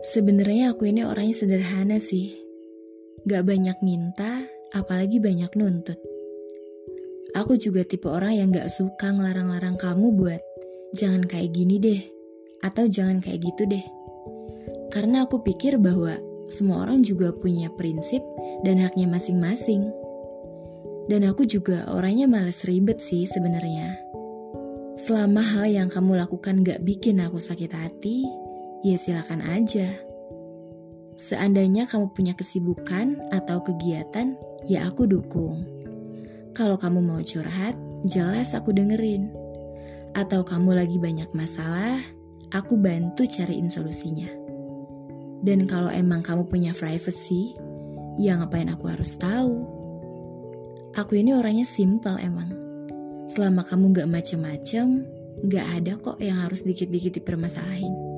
Sebenarnya aku ini orangnya sederhana sih. Gak banyak minta, apalagi banyak nuntut. Aku juga tipe orang yang gak suka ngelarang-larang kamu buat jangan kayak gini deh, atau jangan kayak gitu deh. Karena aku pikir bahwa semua orang juga punya prinsip dan haknya masing-masing. Dan aku juga orangnya males ribet sih sebenarnya. Selama hal yang kamu lakukan gak bikin aku sakit hati, ya silakan aja. Seandainya kamu punya kesibukan atau kegiatan, ya aku dukung. Kalau kamu mau curhat, jelas aku dengerin. Atau kamu lagi banyak masalah, aku bantu cariin solusinya. Dan kalau emang kamu punya privacy, ya ngapain aku harus tahu? Aku ini orangnya simple emang. Selama kamu gak macem-macem, gak ada kok yang harus dikit-dikit dipermasalahin.